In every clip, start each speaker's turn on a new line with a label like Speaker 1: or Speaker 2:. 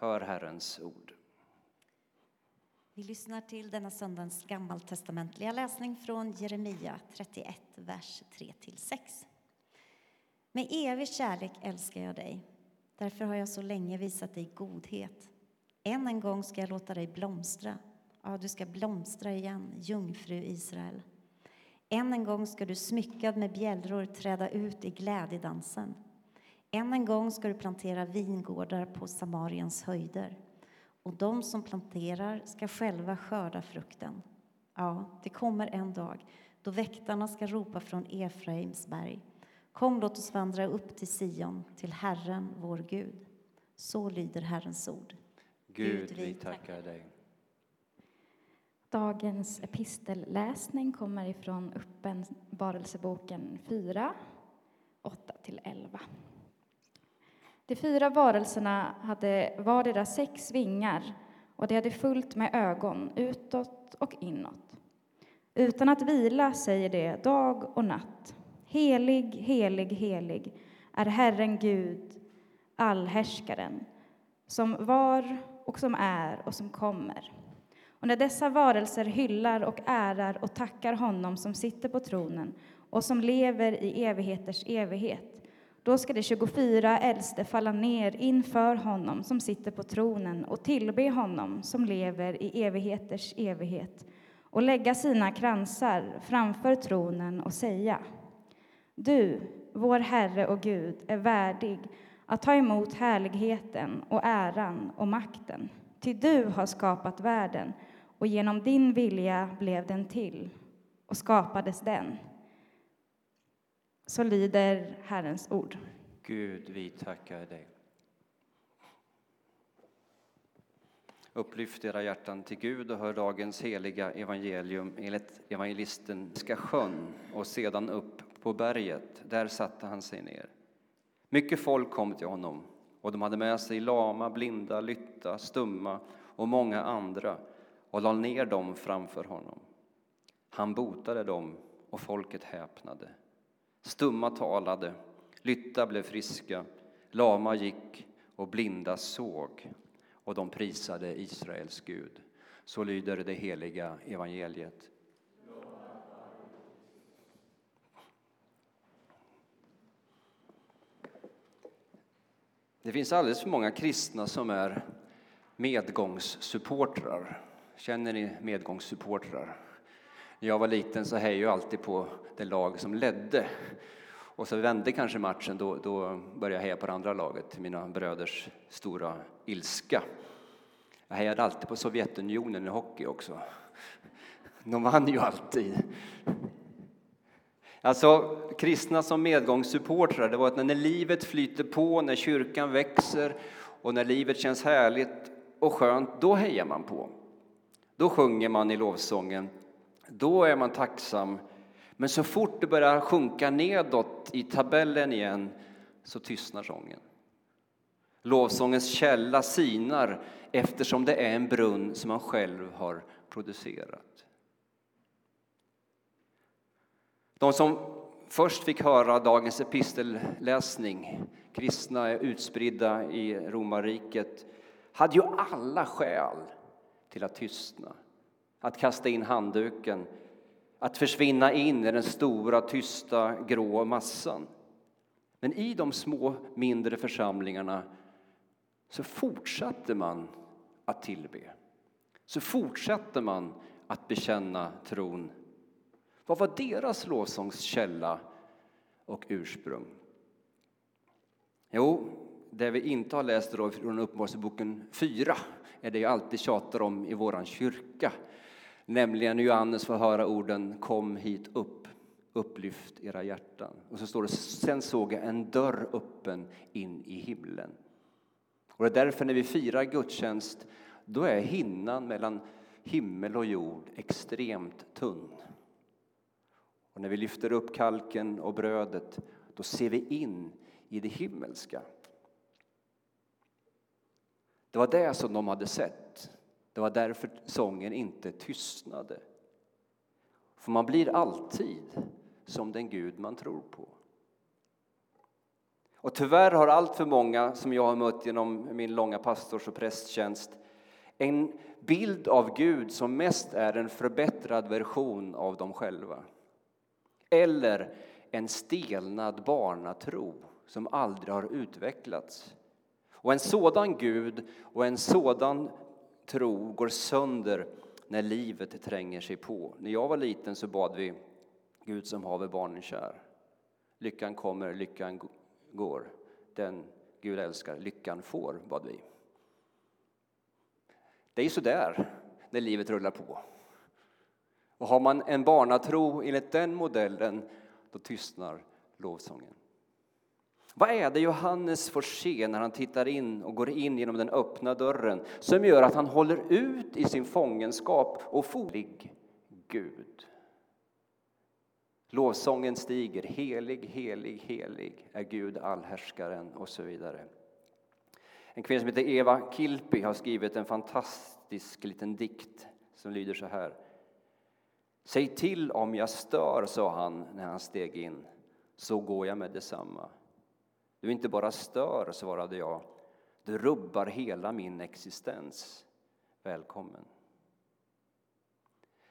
Speaker 1: Hör Herrens ord.
Speaker 2: Vi lyssnar till denna söndagens gammaltestamentliga läsning från Jeremia 31, vers 3-6. Med evig kärlek älskar jag dig. Därför har jag så länge visat dig godhet. Än en gång ska jag låta dig blomstra. Ja, du ska blomstra igen, jungfru Israel. Än en gång ska du smyckad med bjällror träda ut i glädjedansen. Än en gång ska du plantera vingårdar på Samariens höjder och de som planterar ska själva skörda frukten. Ja, det kommer en dag då väktarna ska ropa från Efraims berg. Kom, låt oss vandra upp till Sion, till Herren, vår Gud. Så lyder Herrens ord.
Speaker 1: Gud, vi tackar dig.
Speaker 3: Dagens epistelläsning kommer ifrån Uppenbarelseboken 4, 8-11. De fyra varelserna hade vardera sex vingar och de hade fullt med ögon utåt och inåt. Utan att vila säger de dag och natt. Helig, helig, helig är Herren Gud, allhärskaren, som var och som är och som kommer. Och när dessa varelser hyllar och ärar och tackar honom som sitter på tronen och som lever i evigheters evighet då ska de 24 äldste falla ner inför honom som sitter på tronen och tillbe honom som lever i evigheters evighet och lägga sina kransar framför tronen och säga Du, vår Herre och Gud, är värdig att ta emot härligheten och äran och makten. Ty du har skapat världen och genom din vilja blev den till och skapades den. Så lyder Herrens ord.
Speaker 1: Gud, vi tackar dig. Upplyft era hjärtan till Gud och hör dagens heliga evangelium enligt evangelisten ska sjön och sedan upp på berget. Där satte han sig ner. Mycket folk kom till honom och de hade med sig lama, blinda, lytta, stumma och många andra och lade ner dem framför honom. Han botade dem och folket häpnade. Stumma talade, lytta blev friska, lama gick och blinda såg och de prisade Israels Gud. Så lyder det heliga evangeliet. Det finns alldeles för många kristna som är medgångssupportrar. Känner ni medgångssupportrar? När jag var liten så hejade jag alltid på det lag som ledde. Och så vände kanske matchen, då, då började jag heja på det andra laget, till mina bröders stora ilska. Jag hejade alltid på Sovjetunionen i hockey också. De vann ju alltid. Alltså, kristna som medgångssupportrar, det var att när livet flyter på, när kyrkan växer och när livet känns härligt och skönt, då hejar man på. Då sjunger man i lovsången då är man tacksam. Men så fort det börjar sjunka nedåt i tabellen igen så tystnar sången. Lovsångens källa sinar eftersom det är en brunn som man själv har producerat. De som först fick höra dagens epistelläsning, kristna utspridda i romarriket, hade ju alla skäl till att tystna att kasta in handduken, att försvinna in i den stora, tysta, grå massan. Men i de små, mindre församlingarna så fortsatte man att tillbe. Så fortsatte man att bekänna tron. Vad var deras lovsångskälla och ursprung? Jo, det vi inte har läst då från Uppenbarelseboken 4 är det jag alltid tjatar om i vår kyrka. Nämligen när Johannes får höra orden Kom hit upp, upplyft era hjärtan. Och så står det Sen såg jag en dörr öppen in i himlen. Och det är därför när vi firar gudstjänst då är hinnan mellan himmel och jord extremt tunn. Och när vi lyfter upp kalken och brödet då ser vi in i det himmelska. Det var det som de hade sett. Det var därför sången inte tystnade. För man blir alltid som den Gud man tror på. Och tyvärr har allt för många som jag har mött genom min långa pastors och prästtjänst en bild av Gud som mest är en förbättrad version av dem själva. Eller en stelnad barnatro som aldrig har utvecklats. Och en sådan Gud och en sådan tro går sönder när livet tränger sig på. När jag var liten så bad vi Gud som haver barnen kär. Lyckan kommer, lyckan går. Den Gud älskar, lyckan får, bad vi. Det är så där när livet rullar på. Och har man en barnatro enligt den modellen, då tystnar lovsången. Vad är det Johannes får se när han tittar in och går in genom den öppna dörren som gör att han håller ut i sin fångenskap och folig Gud? Lovsången stiger, helig, helig, helig är Gud allhärskaren och så vidare. En kvinna som heter Eva Kilpi har skrivit en fantastisk liten dikt som lyder så här. Säg till om jag stör, sa han när han steg in, så går jag med detsamma. Du inte bara stör, svarade jag, du rubbar hela min existens. Välkommen.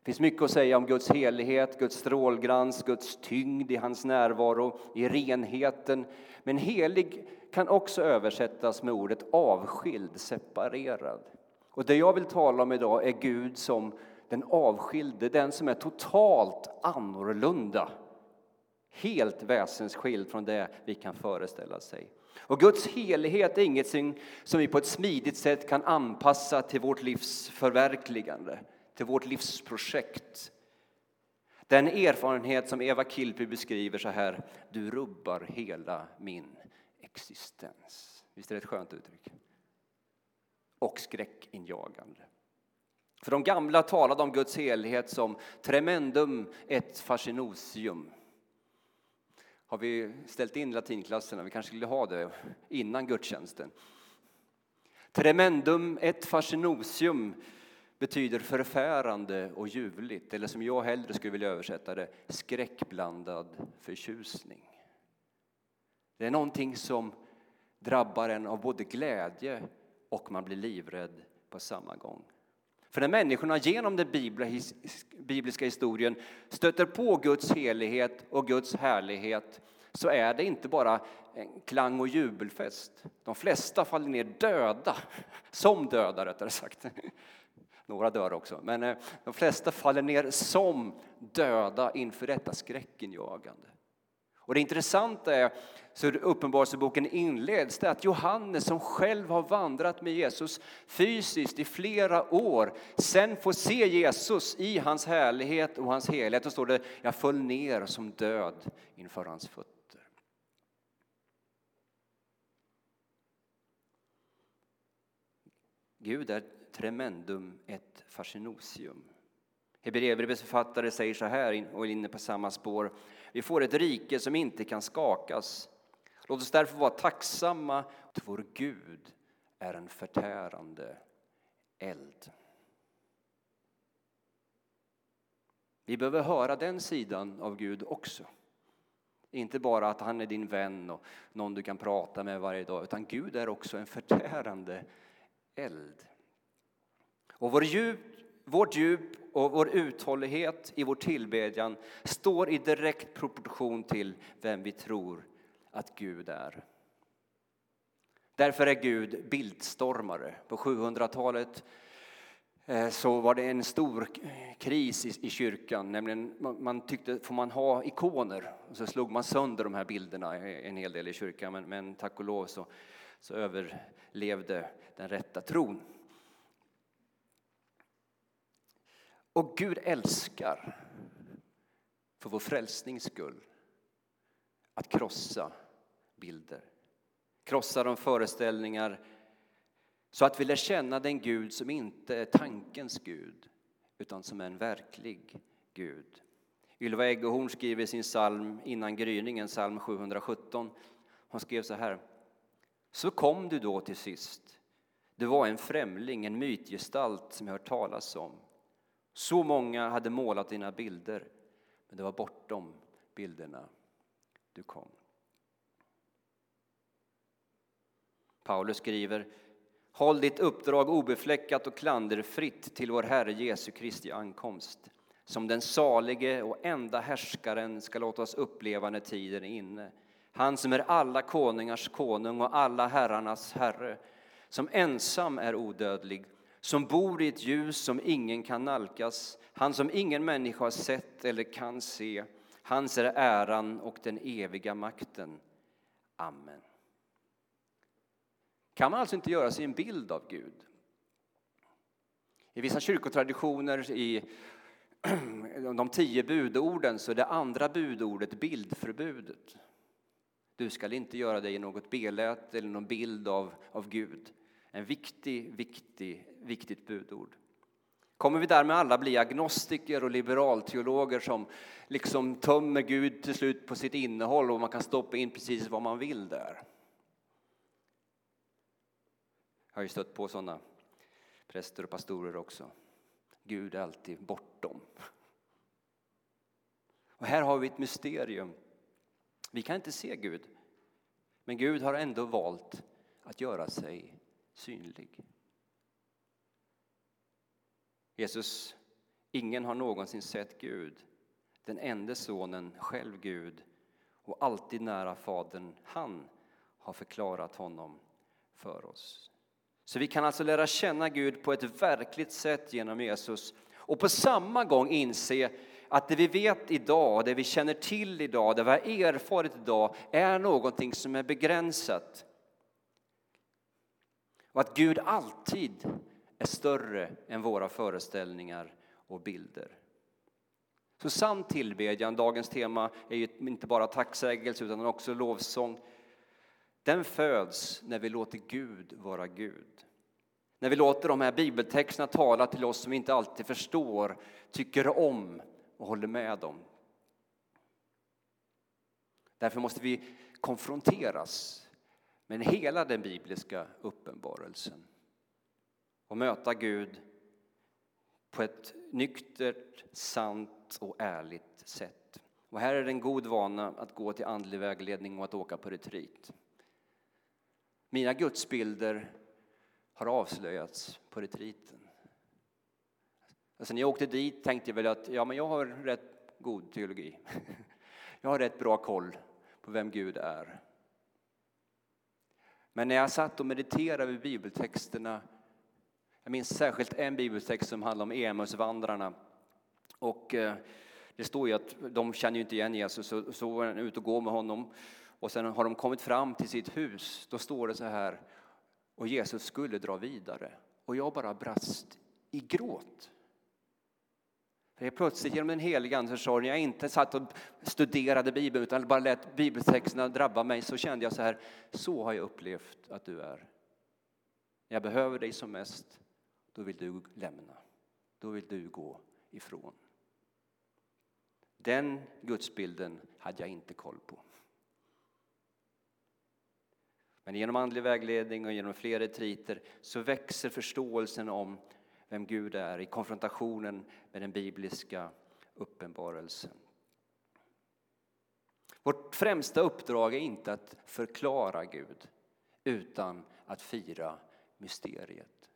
Speaker 1: Det finns mycket att säga om Guds helighet, Guds strålglans, Guds tyngd i hans närvaro, i renheten. Men helig kan också översättas med ordet avskild, separerad. Och det jag vill tala om idag är Gud som den avskilde, den som är totalt annorlunda. Helt väsensskild från det vi kan föreställa sig. Och Guds helighet är inget som vi på ett smidigt sätt kan anpassa till vårt livs förverkligande till vårt livsprojekt. Den erfarenhet som Eva Kilpi beskriver så här, du rubbar hela min existens. Visst är det ett skönt uttryck? Och skräckinjagande. För de gamla talade om Guds helighet som tremendum et fascinosium. Har vi ställt in latinklasserna? Vi kanske skulle ha det innan gudstjänsten. Tremendum et fascinosium betyder förfärande och ljuvligt, eller som jag hellre skulle vilja översätta det, skräckblandad förtjusning. Det är någonting som drabbar en av både glädje och man blir livrädd på samma gång. För när människorna genom den bibliska historien stöter på Guds helighet och Guds härlighet så är det inte bara en klang och jubelfest. De flesta faller ner döda, som döda rättare sagt. Några dör också, men eh, de flesta faller ner som döda inför detta skräckinjagande. Och det intressanta är, så Uppenbarelseboken inleds, det att Johannes som själv har vandrat med Jesus fysiskt i flera år, sen får se Jesus i hans härlighet och hans helhet. Och står det, jag föll ner som död inför hans fötter. Gud är tremendum et fascinosium. Hebreerbrevets författare säger så här, och är inne på samma spår. Vi får ett rike som inte kan skakas. Låt oss därför vara tacksamma att vår Gud är en förtärande eld. Vi behöver höra den sidan av Gud också. Inte bara att han är din vän och någon du kan prata med varje dag, utan Gud är också en förtärande eld. Och vår vårt djup och vår uthållighet i vår tillbedjan står i direkt proportion till vem vi tror att Gud är. Därför är Gud bildstormare. På 700-talet eh, så var det en stor kris i, kyrkan. Nämligen man tyckte, får man ha ikoner? Och så slog man sönder de här bilderna en hel del i kyrkan. Men, men tack och lov så, så överlevde den rätta tron. Och Gud älskar, för vår frälsnings skull, att krossa bilder. Krossa de föreställningar så att vi lär känna den Gud som inte är tankens Gud utan som är en verklig Gud. Ylva Eggehorn skriver i sin psalm innan gryningen, psalm 717. Hon skrev så här. Så kom du då till sist. Du var en främling, en mytgestalt som jag hört talas om. Så många hade målat dina bilder, men det var bortom bilderna du kom. Paulus skriver Håll ditt uppdrag obefläckat och klanderfritt till vår Herre Jesu Kristi ankomst. Som den salige och enda härskaren ska låta oss uppleva när tiden är inne. Han som är alla konungars konung och alla herrarnas herre, som ensam är odödlig, som bor i ett ljus som ingen kan nalkas, han som ingen människa har sett eller kan se. Hans är äran och den eviga makten. Amen. Kan man alltså inte göra sig en bild av Gud? I vissa kyrkotraditioner, i de tio budorden, så är det andra budordet bildförbudet. Du skall inte göra dig något beläte eller någon bild av, av Gud. En viktig, viktig, viktigt budord. Kommer vi därmed alla bli agnostiker och liberalteologer som liksom tömmer Gud till slut på sitt innehåll och man kan stoppa in precis vad man vill där? Jag har ju stött på sådana präster och pastorer också. Gud är alltid bortom. Och här har vi ett mysterium. Vi kan inte se Gud, men Gud har ändå valt att göra sig synlig. Jesus, ingen har någonsin sett Gud, den enda sonen, själv Gud och alltid nära Fadern. Han har förklarat honom för oss. Så vi kan alltså lära känna Gud på ett verkligt sätt genom Jesus och på samma gång inse att det vi vet idag, det vi känner till idag, det vi har erfarit idag är någonting som är begränsat. Och att Gud alltid är större än våra föreställningar och bilder. Så sann tillbedjan, dagens tema är ju inte bara tacksägelse utan också lovsång. Den föds när vi låter Gud vara Gud. När vi låter de här bibeltexterna tala till oss som vi inte alltid förstår, tycker om och håller med om. Därför måste vi konfronteras men hela den bibliska uppenbarelsen och möta Gud på ett nyktert, sant och ärligt sätt. Och här är det en god vana att gå till andlig vägledning och att åka på retreat. Mina gudsbilder har avslöjats på retreaten. Alltså när jag åkte dit tänkte jag väl att ja, men jag har rätt god teologi. Jag har rätt bra koll på vem Gud är. Men när jag satt och mediterade över bibeltexterna, jag minns särskilt en bibeltext som handlar om Emusvandrarna. Och eh, det står ju att de känner ju inte igen Jesus, så, så var han ute och går med honom. Och sen har de kommit fram till sitt hus, då står det så här, och Jesus skulle dra vidare. Och jag bara brast i gråt. För plötsligt genom den heliga Andes när jag inte satt och studerade Bibeln utan bara lät bibeltexterna drabba mig så kände jag så här, så har jag upplevt att du är. När jag behöver dig som mest, då vill du lämna. Då vill du gå ifrån. Den gudsbilden hade jag inte koll på. Men genom andlig vägledning och genom fler retriter så växer förståelsen om vem Gud är i konfrontationen med den bibliska uppenbarelsen. Vårt främsta uppdrag är inte att förklara Gud utan att fira mysteriet.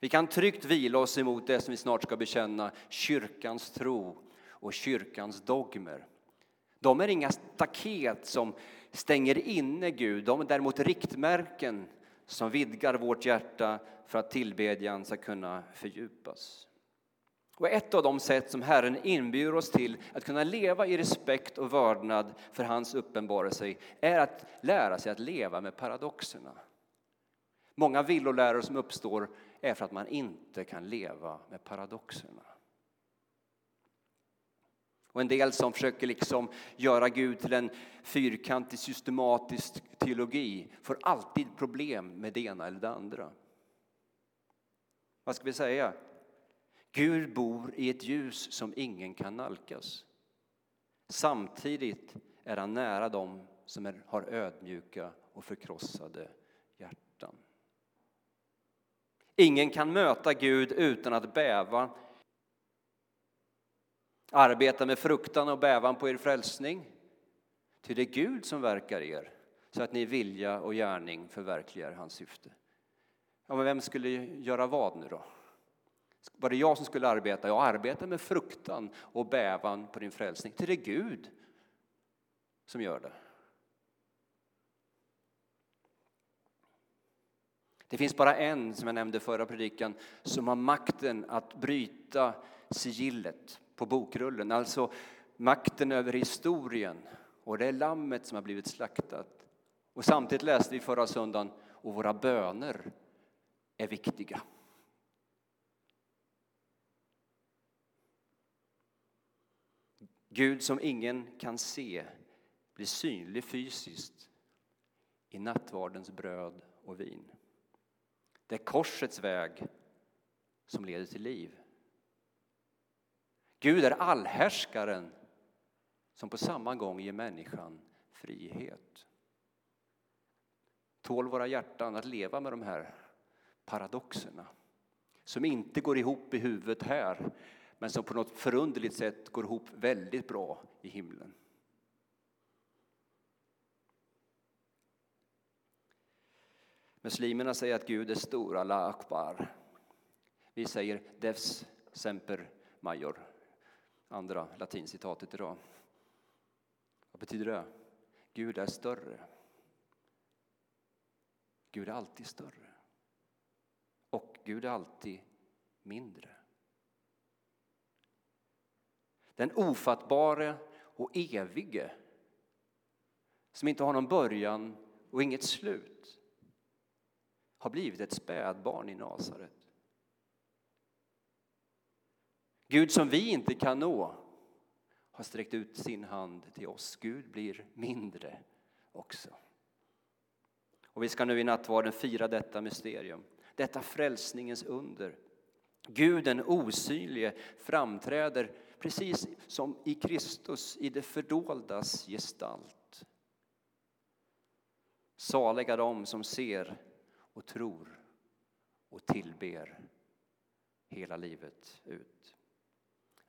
Speaker 1: Vi kan tryggt vila oss emot det som vi snart ska bekänna, kyrkans tro och kyrkans dogmer. De är inga staket som stänger inne Gud, de är däremot riktmärken som vidgar vårt hjärta för att tillbedjan ska kunna fördjupas. Och ett av de sätt som Herren inbjuder oss till att kunna leva i respekt och vördnad för hans uppenbarelse är att lära sig att leva med paradoxerna. Många villoläror som uppstår är för att man inte kan leva med paradoxerna. Och en del som försöker liksom göra Gud till en fyrkantig systematisk teologi får alltid problem med det ena eller det andra. Vad ska vi säga? Gud bor i ett ljus som ingen kan nalkas. Samtidigt är han nära dem som är, har ödmjuka och förkrossade hjärtan. Ingen kan möta Gud utan att bäva Arbeta med fruktan och bävan på er frälsning. Ty det är Gud som verkar er, så att ni i vilja och gärning förverkligar hans syfte. Ja, men vem skulle göra vad nu då? Var det jag som skulle arbeta? Jag arbetar med fruktan och bävan på din frälsning. Till det är Gud som gör det. Det finns bara en, som jag nämnde förra predikan, som har makten att bryta sigillet på bokrullen, alltså makten över historien. Och det är lammet som har blivit slaktat. Och samtidigt läste vi förra söndagen, och våra böner är viktiga. Gud som ingen kan se blir synlig fysiskt i nattvardens bröd och vin. Det är korsets väg som leder till liv. Gud är allhärskaren som på samma gång ger människan frihet. Tål våra hjärtan att leva med de här paradoxerna som inte går ihop i huvudet här men som på något förunderligt sätt går ihop väldigt bra i himlen. Muslimerna säger att Gud är stor, Allah akbar. Vi säger Devs semper major, andra latincitatet idag. Vad betyder det? Gud är större. Gud är alltid större. Och Gud är alltid mindre. Den ofattbare och evige som inte har någon början och inget slut har blivit ett spädbarn i Nasaret. Gud som vi inte kan nå har sträckt ut sin hand till oss. Gud blir mindre också. Och vi ska nu i nattvarden fira detta mysterium, detta frälsningens under. Gud den osynlige framträder precis som i Kristus i det fördoldas gestalt. Saliga de som ser och tror och tillber hela livet ut.